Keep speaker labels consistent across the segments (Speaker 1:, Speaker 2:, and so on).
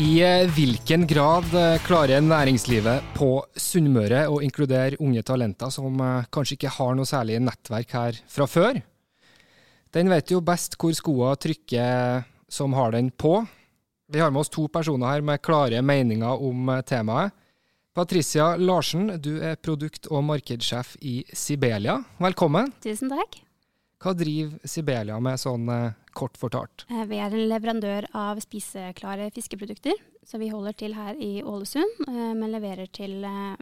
Speaker 1: I eh, hvilken grad eh, klarer næringslivet på Sunnmøre å inkludere unge talenter som eh, kanskje ikke har noe særlig nettverk her fra før? Den vet jo best hvor skoa trykker som har den på. Vi har med oss to personer her med klare meninger om temaet. Patricia Larsen, du er produkt- og markedssjef i Sibelia. Velkommen.
Speaker 2: Tusen takk.
Speaker 1: Hva driver Sibelia med, sånn kort fortalt?
Speaker 2: Eh, Vi er en leverandør av spiseklare fiskeprodukter. Så vi holder til her i Ålesund, eh, men leverer til eh,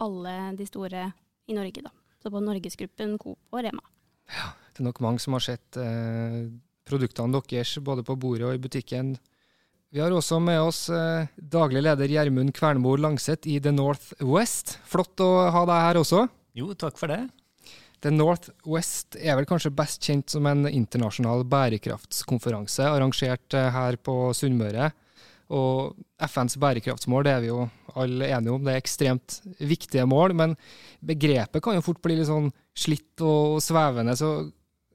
Speaker 2: alle de store i Norge, da. Så på Norgesgruppen, Coop og Rema.
Speaker 1: Ja, Det er nok mange som har sett eh, produktene deres både på bordet og i butikken. Vi har også med oss eh, daglig leder Gjermund Kvernmo Langseth i The Northwest. Flott å ha deg her også.
Speaker 3: Jo, takk for det.
Speaker 1: The Northwest er vel kanskje best kjent som en internasjonal bærekraftskonferanse arrangert eh, her på Sunnmøre. Og FNs bærekraftsmål det er vi jo alle enige om, det er ekstremt viktige mål. Men begrepet kan jo fort bli litt sånn slitt og svevende. Så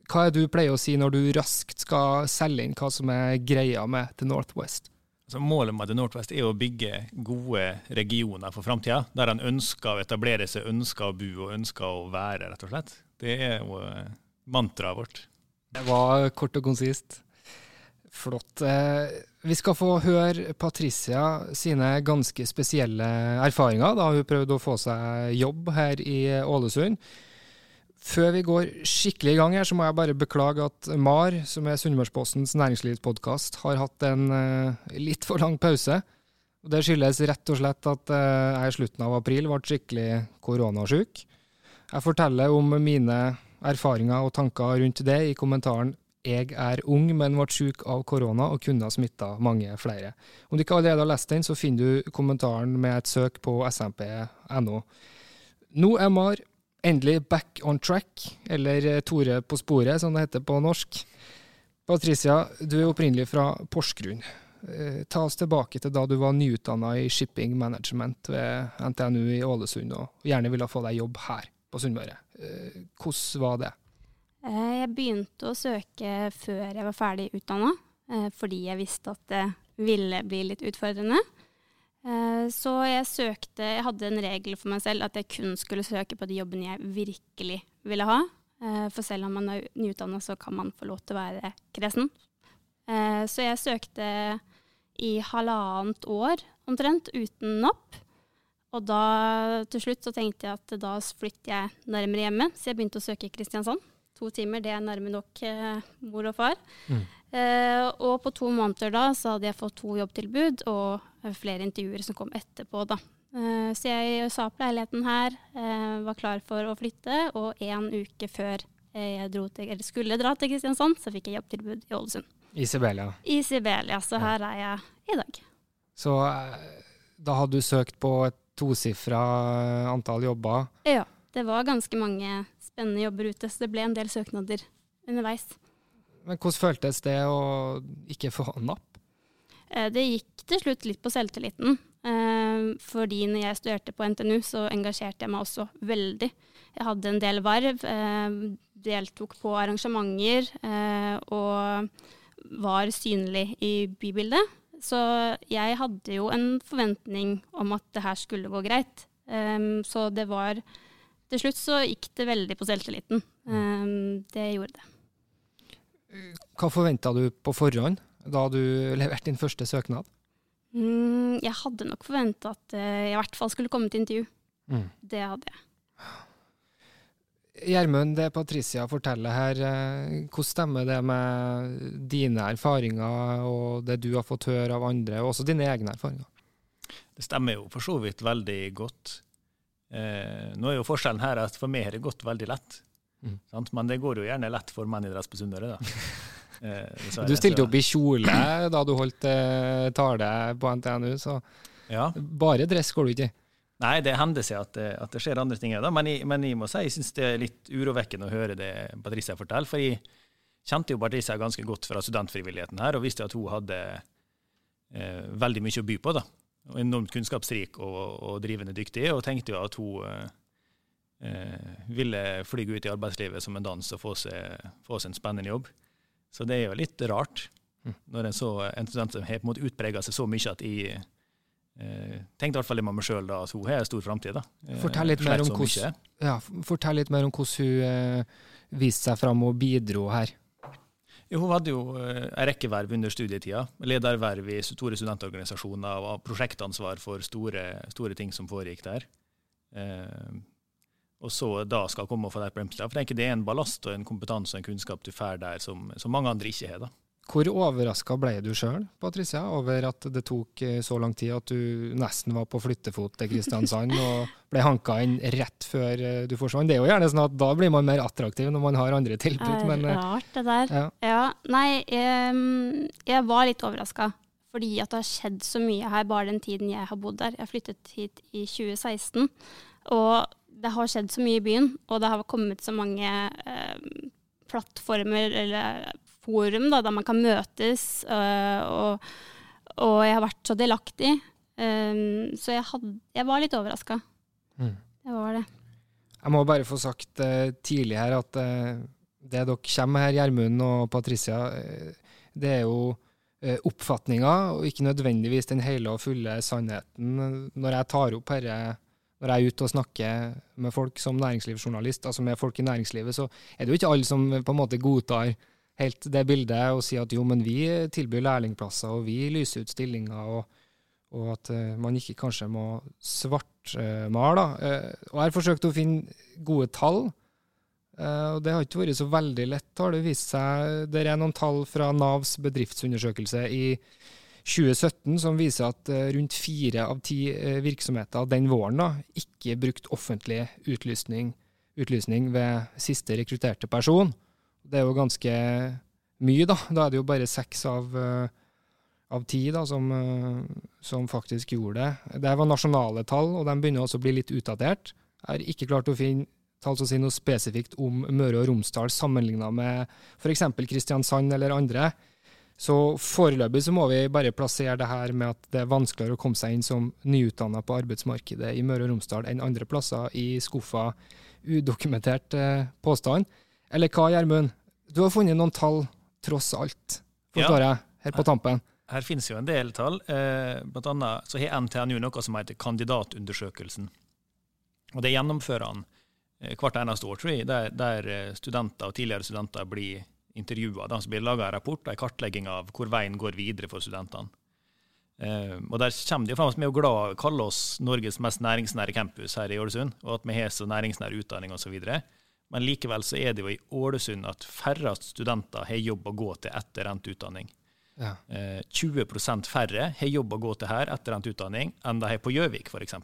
Speaker 1: hva er det du pleier å si når du raskt skal selge inn hva som er greia med The Northwest?
Speaker 3: Så målet med The Northwest er å bygge gode regioner for framtida, der en ønsker å etablere seg, ønsker å bo og ønsker å være, rett og slett. Det er jo eh, mantraet vårt.
Speaker 1: Det var kort og konsist. Flott. Eh, Vi skal få høre Patricia sine ganske spesielle erfaringer da hun prøvde å få seg jobb her i Ålesund. Før vi går skikkelig i gang her, så må jeg bare beklage at MAR, som er Sunnmørspostens næringslivspodkast, har hatt en uh, litt for lang pause. Og Det skyldes rett og slett at uh, jeg i slutten av april ble skikkelig koronasjuk. Jeg forteller om mine erfaringer og tanker rundt det i kommentaren 'Jeg er ung, men ble syk av korona og kunne ha smitta mange flere'. Om du ikke allerede har lest den, så finner du kommentaren med et søk på smp.no. Nå er MAR endelig back on track, eller eh, Tore på sporet, som det heter på norsk. Patricia, du er opprinnelig fra Porsgrunn. Eh, Ta oss tilbake til da du var nyutdanna i shipping management ved NTNU i Ålesund, og gjerne ville få deg jobb her på Sunnmøre. Eh, Hvordan var det?
Speaker 2: Jeg begynte å søke før jeg var ferdig utdanna, fordi jeg visste at det ville bli litt utfordrende. Eh, Så jeg søkte Jeg hadde en regel for meg selv at jeg kun skulle søke på de jobbene jeg virkelig ville ha. Eh, For selv om man er nyutdanna, så kan man få lov til å være kresen. Eh, Så jeg søkte i halvannet år omtrent, uten napp. Og da til slutt så tenkte jeg at da flytter jeg nærmere hjemme, så jeg begynte å søke i Kristiansand. To timer, det er nærme nok mor og far. Eh, og på to måneder da så hadde jeg fått to jobbtilbud og eh, flere intervjuer som kom etterpå. da. Eh, så jeg sa opp leiligheten her, eh, var klar for å flytte, og en uke før jeg til, eller skulle dra til Kristiansand, så fikk jeg jobbtilbud i Ålesund.
Speaker 1: I Sibelia.
Speaker 2: I Sibelia, så her er jeg i dag.
Speaker 1: Så da hadde du søkt på et tosifra antall jobber.
Speaker 2: Ja, det var ganske mange spennende jobber ute, så det ble en del søknader underveis.
Speaker 1: Men hvordan føltes det å ikke få napp?
Speaker 2: Eh, Det gikk til slutt litt på selvtilliten. eh, Fordi når jeg studerte på NTNU, så engasjerte jeg meg også veldig. Jeg hadde en del verv, eh, deltok på arrangementer og var synlig i bybildet. Så jeg hadde jo en forventning om at det her skulle gå greit. Så det var Til slutt så gikk det veldig på selvtilliten. Det gjorde det.
Speaker 1: Hva forventa du på forhånd da du leverte din første søknad?
Speaker 2: Mm, jeg hadde nok forventa at jeg i hvert fall skulle komme til intervju.
Speaker 1: Mm.
Speaker 2: Det hadde jeg.
Speaker 1: Gjermund, det Patricia forteller her, eh, hvordan stemmer det med dine erfaringer og det du har fått høre av andre, og også dine egne erfaringer?
Speaker 3: Det stemmer jo for så vidt veldig godt. Eh, nå er jo forskjellen her at for meg har det gått veldig lett. Mm. Men det går jo gjerne lett for menn i dress på Sunnmøre, da.
Speaker 1: Eh, du stilte opp i kjole da du holdt eh, tale på NTNU, så ja. bare dress går du ikke i?
Speaker 3: Nei, det hender seg at det, at det skjer andre ting. Da. Men, jeg, men jeg må si jeg syns det er litt urovekkende å høre det Patricia forteller. For jeg kjente jo Patricia ganske godt fra studentfrivilligheten her, og visste at hun hadde eh, veldig mye å by på. da. Og enormt kunnskapsrik og, og, drivende dyktig, og tenkte jo at hun eh, eh ville fly ut i arbeidslivet som en dans og få seg, få seg en spennende jobb. Så det er jo litt rart, mm. når en, så, en student som har på en måte utprega seg så mye at jeg Eh, tenkte i hvert fall med meg sjøl at hun har stor framtid.
Speaker 1: Eh, fortell litt, mer om hvordan, ja, fortell litt mer om hvordan hun eh, viste seg fram og bidro her.
Speaker 3: Jo, hun hadde jo eh, en rekke verv under studietida. Lederverv i store studentorganisasjoner og prosjektansvar for store, store ting som foregikk der. Eh, og så da skal komme og få deg på For jeg tenker Det er en ballast og en kompetanse og en kunnskap du får der som, som mange andre ikke har. da.
Speaker 1: Hvor overraska ble du sjøl, Patricia, over at det tok eh, så lang tid at du nesten var på flyttefot til Kristiansand og ble hanka inn rett før eh, du forsvant? Det er jo gjerne sånn at da blir man mer attraktiv når man har andre tilbud.
Speaker 2: Det er rart, det der. Ja. ja nei, jeg, jeg, var litt overraska. Fordi at det har skjedd så mye her bare den tiden jeg har bodd der. Jeg flyttet hit i 2016. Og det har skjedd så mye i byen, og det har kommet så mange eh, plattformer eller forum da, der man kan møtes. Øh, og, og, jeg har vært så delaktig. Um, så jeg, had, jeg, var litt overraska. Mm. Det var det.
Speaker 1: Jeg må bare få sagt uh, tidlig her at uh, det dere kommer her, Gjermund og Patricia, uh, det er jo oppfatninger, og ikke nødvendigvis den hele og fulle sannheten. Når jeg tar opp dette når jeg er ute og snakker med folk som næringslivsjournalist, altså med folk i næringslivet, så er det jo ikke alle som på en måte godtar helt det bildet og sier at jo, men vi tilbyr lærlingplasser, og vi lyser ut stillinger, og, og at uh, man ikke kanskje må svartmale. Uh, og jeg har forsøkt å finne gode tall, uh, og det har ikke vært så veldig lett, har det vist seg. Det er noen tall fra Navs bedriftsundersøkelse i 2017 som viser at rundt fire av ti virksomheter den våren da, ikke brukte offentlig utlysning, utlysning ved siste rekrutterte person. Det er jo ganske mye, da. Da er det jo bare seks av, uh, av ti da, som, som, faktisk gjorde det. Det var nasjonale tall, og de begynner også å bli litt utdatert. Jeg har ikke klart å finne tall som sier noe spesifikt om Møre og Romsdal sammenligna med f.eks. Kristiansand eller andre. Så foreløpig så må vi bare plassere det her med at det er vanskeligere å komme seg inn som nyutdanna på arbeidsmarkedet i Møre og Romsdal enn andre plasser i skuffa udokumentert eh, påstand. Eller hva, Gjermund? Du har funnet noen tall, tross alt, forstår ja. jeg, her på tampen.
Speaker 3: Her finnes jo en del tall. Eh, blant annet så har NTNU noe som heter Kandidatundersøkelsen. Og Det gjennomfører han eh, hvert eneste år, tror jeg, der, der eh, studenter og tidligere studenter blir intervjua. som blir laga en rapport, en kartlegging av hvor veien går videre for studentene. Uh, og Der kommer det fram vi er glad kaller oss Norges mest næringsnære campus her i Ålesund, og at vi har så næringsnær utdanning osv. Men likevel så er det jo i Ålesund at færrest studenter har jobb å gå til etter endt utdanning. Ja. Eh, 20% færre har jobb å gå til her etter endt utdanning enn de har på Gjøvik f.eks.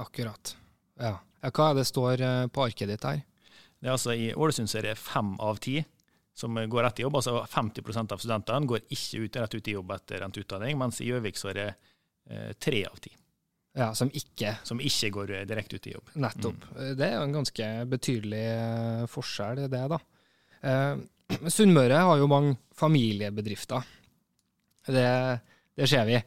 Speaker 1: Akkurat. Ja. ja. Hva er det står eh, på arket ditt her?
Speaker 3: Det er altså I Ålesund så er det fem av ti som går rett i jobb. altså 50% av studentene går ikke ut, rett ut i jobb etter endt utdanning, mens i Gjøvik så er det eh, tre av ti.
Speaker 1: Ja, Som ikke
Speaker 3: Som ikke går direkte ut i jobb.
Speaker 1: Nettopp. Mm. Det er jo en ganske betydelig eh, forskjell, det, da. Eh, Sunnmøre har jo mange familiebedrifter. Det, det ser vi.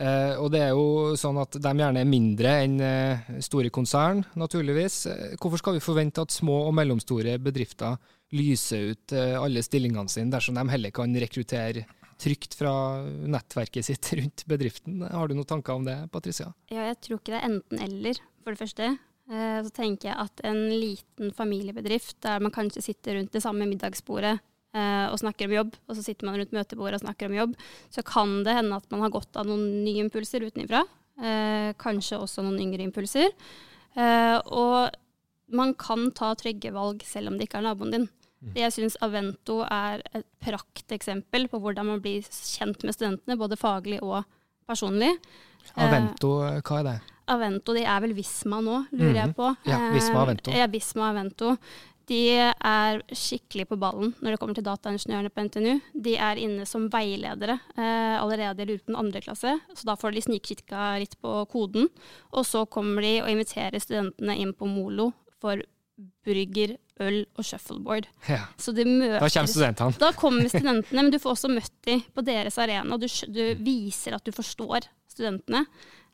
Speaker 1: Eh, og det er jo sånn at de gjerne er mindre enn eh, store konsern, naturligvis. Eh, hvorfor skal vi forvente at små og mellomstore bedrifter lyser ut eh, alle stillingene sine, dersom de heller kan rekruttere trygt fra nettverket sitt rundt bedriften. Har du noen tanker om det, Patricia?
Speaker 2: Ja, jeg tror ikke det er enten-eller, for det første. Eh, så tenker jeg at en liten familiebedrift der man kanskje sitter rundt det samme middagsbordet eh, og snakker om jobb, og så sitter man rundt møtebordet og snakker om jobb, så kan det hende at man har godt av noen nye impulser utenfra. Kanskje også noen yngre impulser. Og man kan ta trygge valg selv om det ikke er naboen din. Mm. Jeg syns Avento er et prakteksempel på hvordan man blir kjent med studentene, både faglig og personlig.
Speaker 1: Avento, hva er det?
Speaker 2: Avento, de er vel Visma nå, lurer mm. jeg på.
Speaker 1: Ja, Visma Avento.
Speaker 2: Ja, Visma Avento. De er skikkelig på ballen når det kommer til dataingeniørene på NTNU. De er inne som veiledere eh, allerede i den andre klasse, så da får de snikkikka litt på koden. Og så kommer de og inviterer studentene inn på Molo for brygger, øl og shuffleboard.
Speaker 1: Ja. Møter, da kommer studentene.
Speaker 2: Da kommer studentene, men du får også møtt dem på deres arena. Du, du viser at du forstår studentene.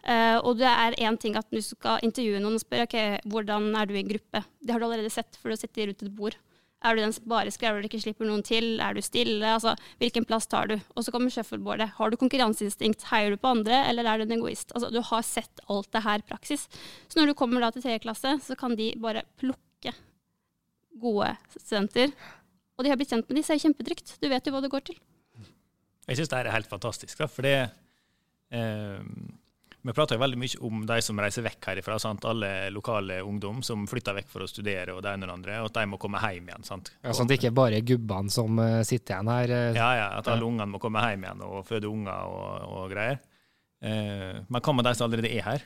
Speaker 2: Uh, og det er én ting at du skal intervjue noen og spørre ok, hvordan er du i en gruppe. Det har du allerede sett, for du sitter rundt et bord. Er du den som bare skrever og ikke slipper noen til? Er du stille? Altså, hvilken plass tar du? Og så kommer shuffleboardet. Har du konkurranseinstinkt? Heier du på andre, eller er du en egoist? Altså, du har sett alt det her praksis. Så når du kommer da til tredje klasse, så kan de bare plukke gode studenter. Og de har blitt kjent med de, så er det kjempetrygt. Du vet jo hva det går til.
Speaker 3: Jeg syns det er helt fantastisk, da, for det eh, vi prater jo veldig mye om de som reiser vekk herifra. Sant? Alle lokale ungdom som flytter vekk for å studere, og det ene og det andre, og at de må komme hjem igjen. Sant?
Speaker 1: Ja, Sånn at det ikke bare er gubbene som uh, sitter igjen her?
Speaker 3: Uh, ja, ja, at alle ja. ungene må komme hjem igjen og føde unger og, og greier. Eh, men hva med de som allerede er her?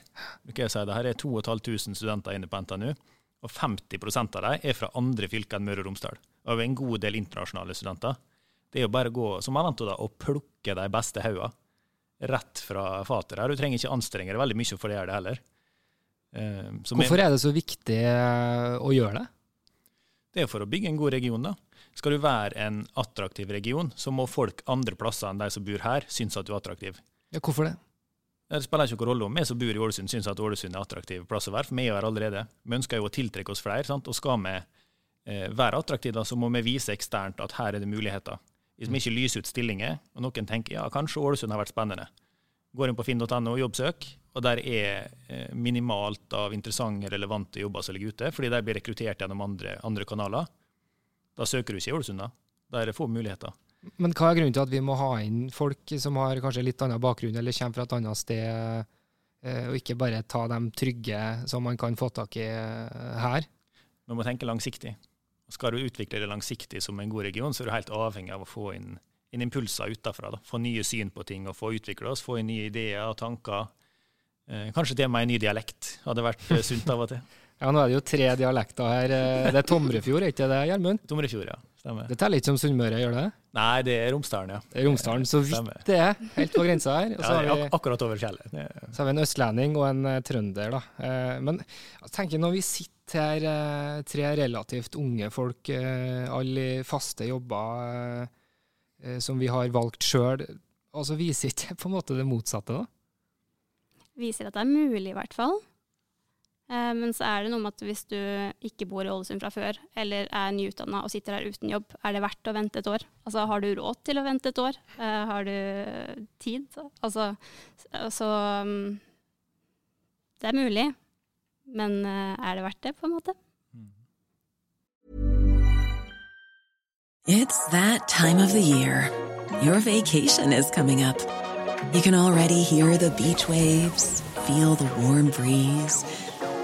Speaker 3: Okay, si, det her er 2500 studenter inne på NTNU, og 50 av dem er fra andre fylker enn Møre og Romsdal. Og en god del internasjonale studenter. Det er jo bare å gå som Avento da, og plukke de beste haugene rett fra fatet her. Du trenger ikke anstrenge deg veldig mye for å gjøre det heller.
Speaker 1: Så Hvorfor er det så viktig eh, å gjøre det?
Speaker 3: Det er for å bygge en god region. da. Skal du være en attraktiv region, så må folk andre plasser enn de som bor her, synes at du er attraktiv.
Speaker 1: Ja, Hvorfor det?
Speaker 3: Det spiller ikke noen rolle om vi som bor i Ålesund synes at Ålesund er attraktiv plass å være, for vi er jo her allerede. Vi ønsker jo å tiltrekke oss flere. Sant? Og skal vi eh, være attraktive, da, så må vi vise eksternt at her er det muligheter. Hvis vi ikke lyser ut stillinger, og noen tenker ja, kanskje Ålesund har vært spennende, går inn på finn.no og jobbsøk, og der er eh, minimalt av interessante, relevante jobber som ligger ute, fordi de blir rekruttert gjennom andre, andre, kanaler. Da søker du ikke i Ålesund, da. Der er det få muligheter.
Speaker 1: Men hva er grunnen til at vi må ha inn folk som har kanskje litt annen bakgrunn, eller kommer fra et annet sted, eh, og ikke bare ta dem trygge som man kan få tak i eh, her?
Speaker 3: Man må tenke langsiktig. Skal du utvikle det langsiktig som en god region, så er du helt avhengig av å få inn, inn impulser utenfra. Få nye syn på ting og få utvikle oss, få inn nye ideer og tanker. Eh, kanskje til og med en ny dialekt hadde vært sunt av og til.
Speaker 1: ja, nå er det jo tre dialekter her. Det er Tomrefjord, er ikke det, Gjermund?
Speaker 3: Tomrefjord, ja. Stemmer.
Speaker 1: Det teller ikke som Sunnmøre, gjør det?
Speaker 3: Nei, det er Romsdalen, ja.
Speaker 1: Det er Romsdalen, Så vidt det er, helt på grensa her.
Speaker 3: ja, det er akkurat over fjellet.
Speaker 1: Så har vi en østlending og en uh, trønder, da. Uh, men jeg tenker når vi sitter her, uh, tre relativt unge folk, alle i faste jobber som vi har valgt sjøl, altså viser ikke på en måte det motsatte, da?
Speaker 2: Viser at det er mulig, i hvert fall. Eh, men så er det noe med at hvis du ikke bor i Ålesund fra før, eller er nyutdanna og sitter her uten jobb, er det verdt å vente et år? Altså har du råd til å vente et år? Eh, har du tid? Altså, så mm, Det er mulig, men eh, er det verdt det, på en måte? It's that time of the year. Your vacation is coming up. You can already hear the beach waves, feel the warm breeze.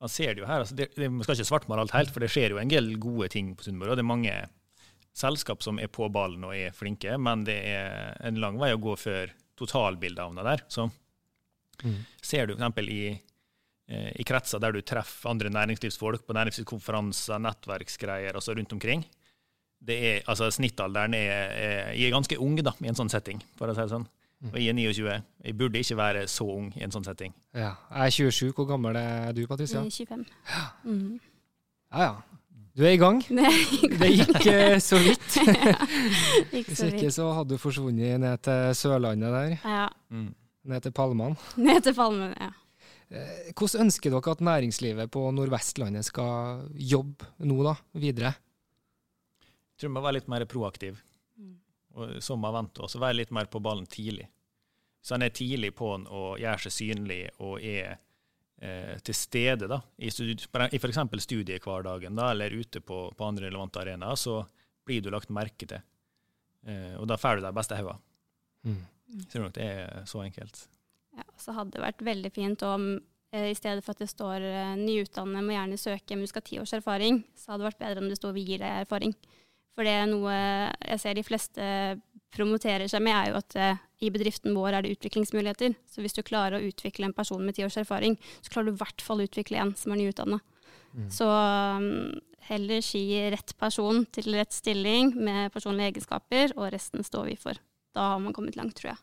Speaker 3: man ser det jo her. Altså det, det, man skal ikke svartmale alt helt, for det skjer jo en del gode ting på Sunnmøre. Det er mange selskap som er på ballen og er flinke, men det er en lang vei å gå før totalbildet havner der. Så mm. ser du f.eks. i eh, i kretser der du treffer andre næringslivsfolk på næringslivskonferanser, nettverksgreier altså rundt omkring. Det er, altså Snittalderen er, er, er ganske ung da, i en sånn setting, for å si det sånn. Mm. Og jeg er 29. Jeg burde ikke være så ung i en sånn setting.
Speaker 1: Ja, Jeg er 27. Hvor gammel er du, Patricia?
Speaker 2: 25.
Speaker 1: Ja. Mm. ja ja. Du er i gang. Det gikk eh, så vidt. Hvis ikke så hadde du forsvunnet ned til Sørlandet der.
Speaker 2: Ja.
Speaker 1: Mm. Ned til Palmene.
Speaker 2: Ned til Palmene, ja.
Speaker 1: Eh, hvordan ønsker dere at næringslivet på Nordvestlandet skal jobbe nå, da, videre?
Speaker 3: Jeg tror vi må være litt mer proaktiv. Som har vant oss, være litt mer på ballen tidlig. Så han er tidlig på den og gjør seg synlig og er eh, til stede da, i, i f.eks. studiehverdagen da, eller ute på, på, andre relevante arenaer, så blir du lagt merke til. Eh, og da får du de beste hodene. Mm. Tror nok det er så enkelt.
Speaker 2: Ja, så hadde det vært veldig fint om eh, i stedet for at det står eh, nyutdannede må gjerne søke, men du skal ha ti års erfaring, så hadde det vært bedre om det sto vi gir deg erfaring. For det er noe jeg ser de fleste promoterer seg med, er jo at uh, i bedriften vår er det utviklingsmuligheter. Så hvis du klarer å utvikle en person med ti års erfaring, så klarer du i hvert fall å utvikle en som er nyutdanna. Mm. Så um, heller si rett person til rett stilling med personlige egenskaper, og resten står vi for. Da har man kommet langt, tror jeg.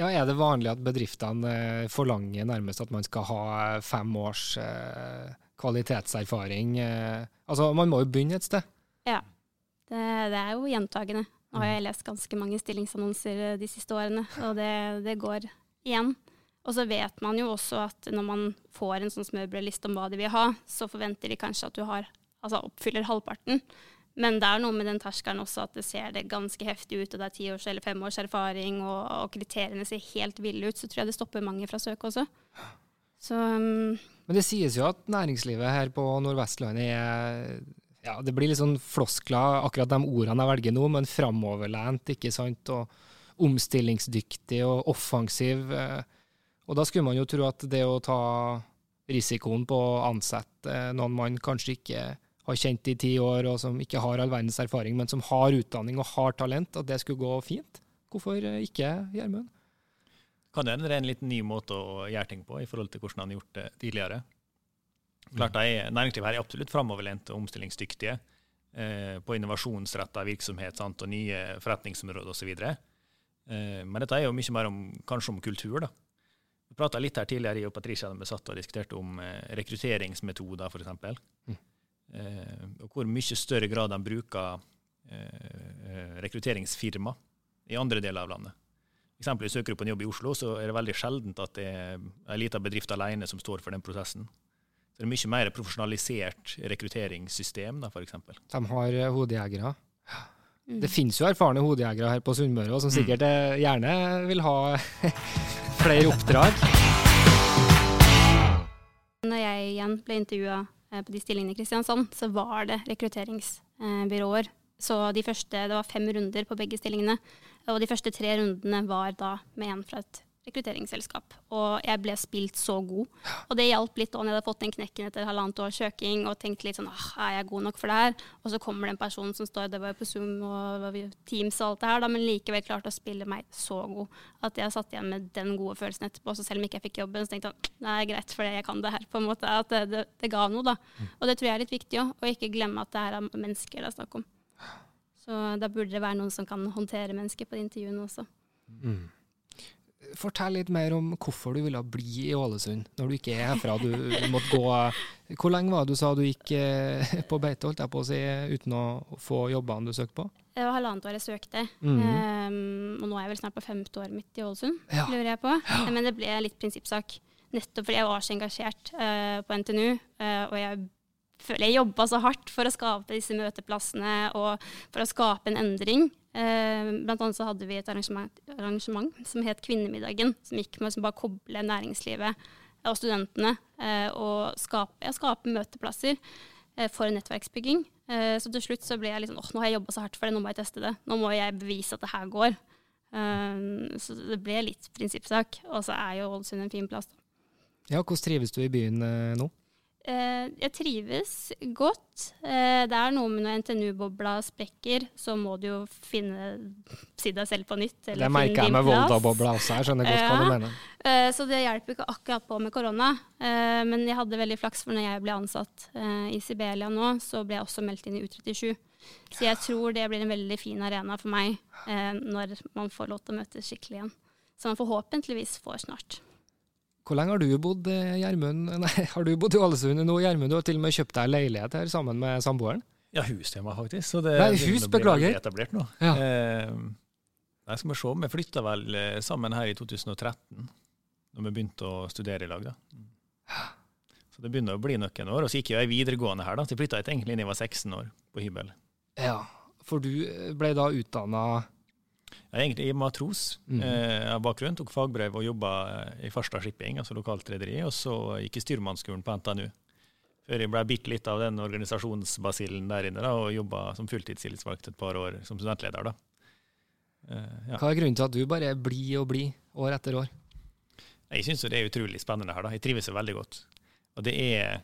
Speaker 1: Ja, Er det vanlig at bedriftene eh, forlanger nærmest at man skal ha fem års eh, kvalitetserfaring? Eh, altså, Man må jo begynne et sted?
Speaker 2: Ja. Det, det, er jo gjentagende. Nå har jeg lest ganske mange stillingsannonser eh, de siste årene, og det, det går igjen. Og så vet man jo også at når man får en sånn smørbrødliste om hva de vil ha, så forventer de kanskje at du har, altså oppfyller halvparten. Men det er noe med den terskelen også at det ser det ganske heftig ut, og det er ti års eller fem års erfaring, og, og kriteriene ser helt ville ut, så tror jeg det stopper mange fra søk også. Så, um,
Speaker 1: Men det sies jo at næringslivet her på Nordvestlandet er ja, det blir litt sånn floskler, akkurat de ordene jeg velger nå, men framoverlent, ikke sant, og omstillingsdyktig og offensiv. Eh, og da skulle man jo tro at det å ta risikoen på å ansette noen man kanskje ikke har kjent i ti år, og som ikke har all verdens erfaring, men som har utdanning og har talent, at det skulle gå fint. Hvorfor ikke, Gjermund?
Speaker 3: Kan det hende det er en litt ny måte å gjøre ting på i forhold til hvordan han har gjort det tidligere? Klart er, Næringslivet her er absolutt framoverlent og omstillingsdyktige eh, på innovasjonsretta virksomhet sant, og nye forretningsområder osv. Eh, men dette er jo mye mer om, kanskje om kultur. da. Vi prata litt her tidligere i og Patricia vi satt og diskuterte om eh, rekrutteringsmetoder, f.eks. Mm. Eh, og hvor mye større grad de bruker eh, rekrutteringsfirma i andre deler av landet. Eksempelvis Søker du på en jobb i Oslo, så er det veldig sjeldent at det er ei lita bedrift alene som står for den prosessen. Det er mye mer profesjonalisert rekrutteringssystem, da, f.eks.
Speaker 1: De har eh, hodejegere. Mm. Det finnes jo erfarne hodejegere her på Sunnmøre som mm. sikkert mm. gjerne vil ha flere oppdrag.
Speaker 2: Når jeg igjen ble intervjua eh, på de stillingene i Kristiansand, så var det rekrutteringsbyråer. Så de første, det var fem runder på begge stillingene. Og de første tre rundene var da med en fra et rekrutteringsselskap. Og jeg ble spilt så god. Og det hjalp litt da jeg hadde fått den knekken etter halvannet års søking og tenkte litt sånn ah, er jeg god nok for det her? Og så kommer det en person som står det var jo på Zoom og Teams og alt det her, da, men likevel klarte å spille meg så god at jeg satt igjen med den gode følelsen etterpå. Så selv om ikke jeg fikk jobben, så tenkte jeg det er greit, for jeg kan det her. på en måte, At det, det, det ga noe, da. Mm. Og det tror jeg er litt viktig òg, å ikke glemme at det her er mennesker det er snakk om. Så da burde det være noen som kan håndtere mennesker på de intervjuene også. Mm
Speaker 1: fortell litt mer om hvorfor du ville bli i Ålesund, når du ikke er herfra. Du måtte gå Hvor lenge var det du sa du gikk eh, på beite, holdt jeg på å si, uten å få jobbene du søkte på?
Speaker 2: Det var halvannet år jeg søkte.
Speaker 1: Mhm.
Speaker 2: Um, og nå er jeg vel snart på femte året mitt i Ålesund,
Speaker 1: Ja.
Speaker 2: lurer jeg på. Men det ble litt prinsippsak. Nettopp fordi jeg var så engasjert uh, på NTNU, uh, og jeg føler jeg jobba så hardt for å skape disse møteplassene og for å skape en endring. Eh, blant annet så hadde vi et arrangement, arrangement som het Kvinnemiddagen, som gikk med å bare koble næringslivet og studentene eh, og skape, ja, skape møteplasser eh, for nettverksbygging. Så til slutt så ble jeg litt sånn åh, nå har jeg jobba så hardt for det, nå må jeg teste det. Nå må jeg bevise at det her går. Så det ble litt prinsippsak. Og så er jo Ålesund en fin plass. da.
Speaker 1: Ja, hvordan trives du i byen nå?
Speaker 2: Eh, jeg trives godt. Eh, det er noe med når NTNU-bobla sprekker, så må du jo finne si deg selv på nytt. eller
Speaker 1: Det merker jeg med. Volda-bobla også, jeg skjønner godt hva du mener.
Speaker 2: Eh, Så det hjelper ikke akkurat på med korona. Eh, Men jeg hadde veldig flaks, for når jeg ble ansatt i Sibelia nå, så ble jeg også meldt inn i U37. Så jeg tror det blir en veldig fin arena for meg når man får lov til å møtes skikkelig igjen. Som man forhåpentligvis får snart.
Speaker 1: Hvor lenge har du bodd eh, Gjermund? Nei, har du bodd i Ålesund nå, Gjermund? Du har til og med kjøpt deg leilighet her sammen med samboeren?
Speaker 3: Ja, hus til meg, faktisk. Så det,
Speaker 1: Nei, hus,
Speaker 3: det
Speaker 1: beklager.
Speaker 3: etablert nå.
Speaker 1: Ja.
Speaker 3: Eh, jeg skal vi se. Vi flytta vel eh, sammen her i 2013, da vi begynte å studere i lag. da. Så det begynner å bli noen år. Og så gikk jeg videregående her, da. Så jeg flytta egentlig inn jeg var 16 år, på hybel.
Speaker 1: Ja, for du ble da utdanna
Speaker 3: Jeg er egentlig matros.
Speaker 1: mm.
Speaker 3: Eh, Jeg bakgrunn, tok fagbrev og jobba eh, i Farstad Shipping, altså lokalt rederi. Og så gikk jeg styrmannsskolen på NTNU. Før jeg ble bitte litt av den organisasjonsbasillen der inne, da, og jobba som fulltidstillitsvalgt et par år som studentleder. da. Eh, ja.
Speaker 1: Hva er grunnen til at du bare blir og blir, år etter år?
Speaker 3: Jeg syns det er utrolig spennende her. da. Jeg trives veldig godt. Og det er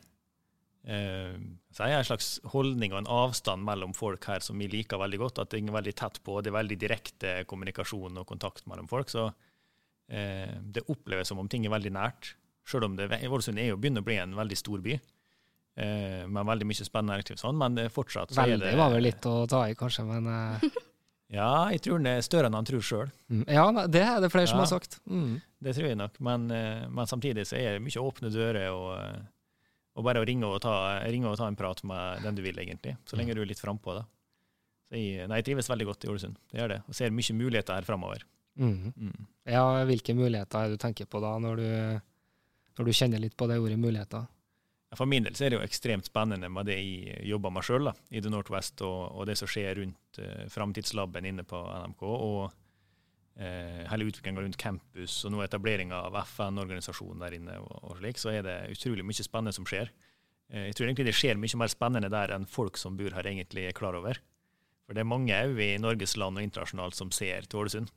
Speaker 3: så er har en slags holdning og en avstand mellom folk her som vi liker veldig godt. At det er veldig tett på. Det er veldig direkte kommunikasjon og kontakt mellom folk. Så eh, det oppleves som om ting er veldig nært. Selv om det, Ålesund er jo begynner å bli en veldig stor by. Eh, med veldig mye spennende næringsliv, sånn, men det er fortsatt så er
Speaker 1: Veldig
Speaker 3: det,
Speaker 1: var vel litt å ta i, kanskje, men eh,
Speaker 3: Ja, jeg tror den er større enn han tror sjøl.
Speaker 1: mm, Ja, det er det flere som har sagt. Mm.
Speaker 3: Det tror jeg nok, men, eh, men samtidig så er det mye åpne dører, og, eh, og bare å ringe og, ta, ringe og ta en prat med den du vil, egentlig. Så lenge du er litt frampå, da. Så jeg, nei, jeg trives veldig godt i Ålesund, det gjør det. Og ser mye muligheter her framover.
Speaker 1: Mm.
Speaker 3: Mm.
Speaker 1: Ja, hvilke muligheter er det du tenker på da, når du, når du kjenner litt på det ordet muligheter?
Speaker 3: For min del så er det jo ekstremt spennende med det jeg jobber med sjøl i The Northwest, og, og det som skjer rundt uh, framtidslaben inne på NMK, og eh, hele utviklinga rundt campus, og nå etableringa av FN-organisasjonen der inne, og, og slik, så er det utrolig mye spennende som skjer. Eh, jeg tror egentlig det skjer mye mer spennende der enn folk som bor her egentlig er klar over. For det er mange òg i Norges land og internasjonalt som ser til Ålesund.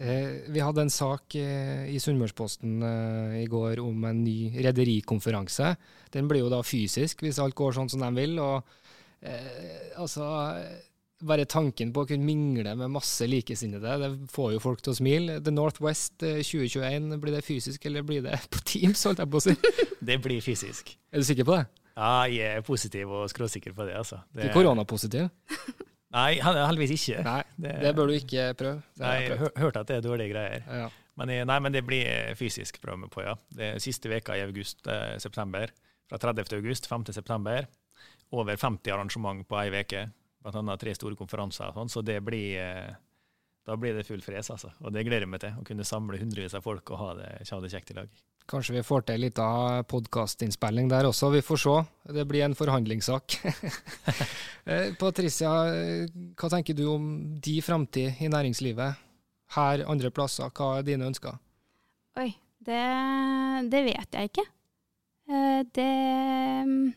Speaker 1: Eh, vi hadde en sak eh, i Sunnmørsposten eh, i går om en ny rederikonferanse. Den blir jo da fysisk, hvis alt går sånn som de vil. og eh, altså, Bare tanken på å kunne mingle med masse likesinnede, det får jo folk til å smile. The Northwest eh, 2021, blir det fysisk, eller blir det på Teams, holdt jeg på å si?
Speaker 3: Det blir fysisk.
Speaker 1: Er du sikker på det?
Speaker 3: Ja, jeg er positiv og skråsikker på det, altså. Det,
Speaker 1: Ikke koronapositiv?
Speaker 3: Nei, heldigvis ikke.
Speaker 1: Nei,
Speaker 3: Det-
Speaker 1: det bør du ikke prøve.
Speaker 3: Nei, jeg hørte at det er dårlige greier.
Speaker 1: Ja.
Speaker 3: Men, jeg- nei, men det blir eh, fysisk prøve med på, ja. Det er siste veka i august, eh, september. Fra 30. august, 5. september. Over 50 arrangement på ei veke. Annet tre store konferanser og sånn. Så det blir eh, Da blir det full fres, altså. Og det gleder jeg meg til. Å kunne samle hundrevis av folk og ha det, ha det kjekt i lag.
Speaker 1: Kanskje vi får til en liten podkastinnspilling der også, vi får se. Det blir en forhandlingssak. Eh, Patricia, hva tenker du om de framtid i næringslivet? Her, andre plasser, hva er dine ønsker?
Speaker 2: Oi, det, det vet jeg ikke. Eh, Det mm,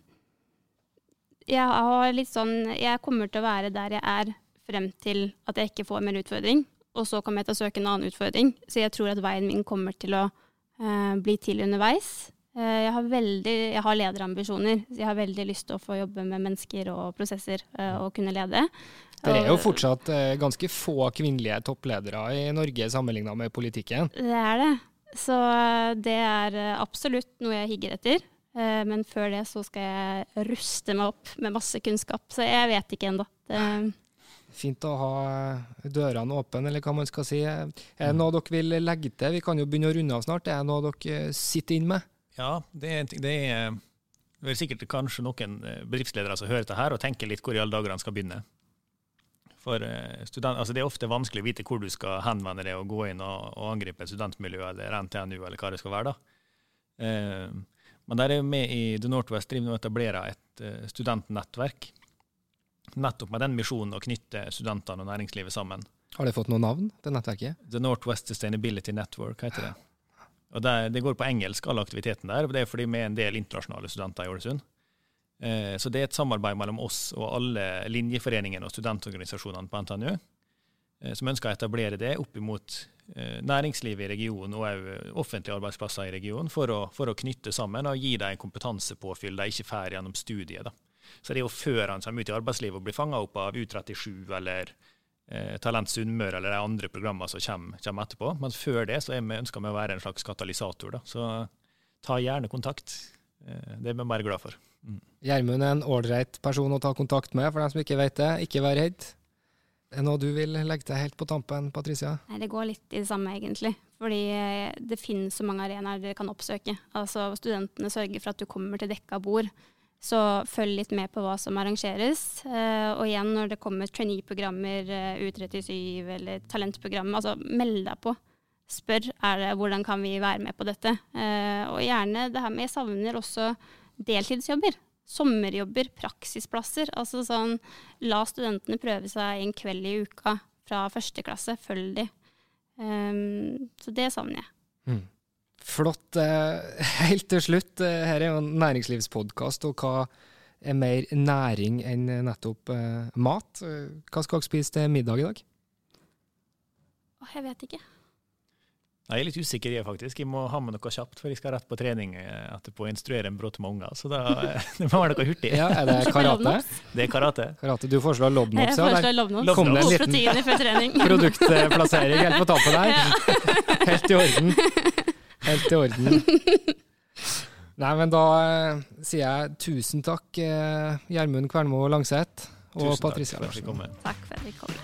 Speaker 2: Jeg har litt sånn Jeg kommer til å være der jeg er frem til at jeg ikke får mer utfordring. Og så kommer jeg til å søke en annen utfordring. Så jeg tror at veien min kommer til å eh, bli til underveis. Eh, jeg har veldig Jeg har lederambisjoner. Så jeg har veldig lyst til å få jobbe med mennesker og prosesser eh, og kunne lede.
Speaker 1: Det er jo fortsatt eh, ganske få kvinnelige toppledere i Norge sammenligna med politikken.
Speaker 2: Det er det. Så eh, det er eh, absolutt noe jeg higger etter. Eh, Men før det så skal jeg ruste meg opp med masse kunnskap. Så jeg vet ikke ennå.
Speaker 1: Fint å ha dørene åpne, eller hva man skal si. Er det noe dere vil legge til? Vi kan jo begynne å runde av snart. Er det noe dere sitter inn med?
Speaker 3: Ja, det er, det er, er sikkert kanskje noen bedriftsledere som hører dette her og tenker litt hvor i alle dager han skal begynne. For student, altså Det er ofte vanskelig å vite hvor du skal henvende deg og gå inn og, og angripe et studentmiljø eller NTNU eller hva det skal være. da. Eh, men der er vi i The Northwest driver nå og etablerer et studentnettverk nettopp med den misjonen å knytte studentene og næringslivet sammen.
Speaker 1: Har det fått noe navn, det nettverket?
Speaker 3: The Northwest Sustainability Network heter det. Og det, det går på engelsk, all aktiviteten der. og Det er fordi vi er en del internasjonale studenter i Ålesund. Eh, så det er et samarbeid mellom oss og alle linjeforeningene og studentorganisasjonene på NTNU, eh, som ønsker å etablere det opp imot næringslivet i regionen og òg offentlige arbeidsplasser i regionen, for å, for å, knytte sammen og gi dem kompetansepåfyll de ikke får gjennom studiet. da. Så det er jo før han kommer ut i arbeidslivet og blir fanga opp av U37 eller eh, Talent Sunnmøre eller de andre programmene som kommer, kommer, etterpå. Men før det så vi ønska å være en slags katalysator. Da. Så ta gjerne kontakt. Eh, det er vi bare glad for.
Speaker 1: Mm. Gjermund er en ålreit person å ta kontakt med, for dem som ikke vet det. Ikke vær redd. Er det noe du vil legge til helt på tampen, Patricia?
Speaker 2: Nei, Det går litt i det samme, egentlig. Fordi eh, det finnes så mange arenaer dere kan oppsøke. Altså Studentene sørger for at du kommer til dekka bord. Så følg litt med på hva som arrangeres. Uh, og igjen, når det kommer trainee-programmer, uh, U37 eller talentprogram, altså meld deg på. Spør er det, hvordan kan vi være med på dette. Og gjerne det her med Jeg savner også deltidsjobber. Sommerjobber, praksisplasser. Altså sånn La studentene prøve seg en kveld i uka fra første klasse. Følg de. Um, så det savner jeg. Mm.
Speaker 1: Flott. Eh, helt til slutt, eh, her er jo en næringslivspodkast, og hva er mer næring enn nettopp eh, mat? Hva skal dere spise til middag i dag?
Speaker 2: Jeg vet ikke.
Speaker 3: Jeg er litt usikker, jeg faktisk. Jeg må ha med noe kjapt, for jeg skal rett på trening etterpå og instruere en brått med unger. Så da det må være noe hurtig.
Speaker 1: Ja, Er det karate?
Speaker 3: Det er karate.
Speaker 1: karate. Du foreslår lobnops?
Speaker 2: Jeg foreslår lobnops.
Speaker 1: Kom det
Speaker 2: en liten
Speaker 1: produktplassering helt på tappen her. Helt i orden. Helt i orden. Nei, men da eh, sier jeg tusen takk, eh, Gjermund Kvernmo Langseth og Patricia Larsen.
Speaker 2: Takk for at vi kom.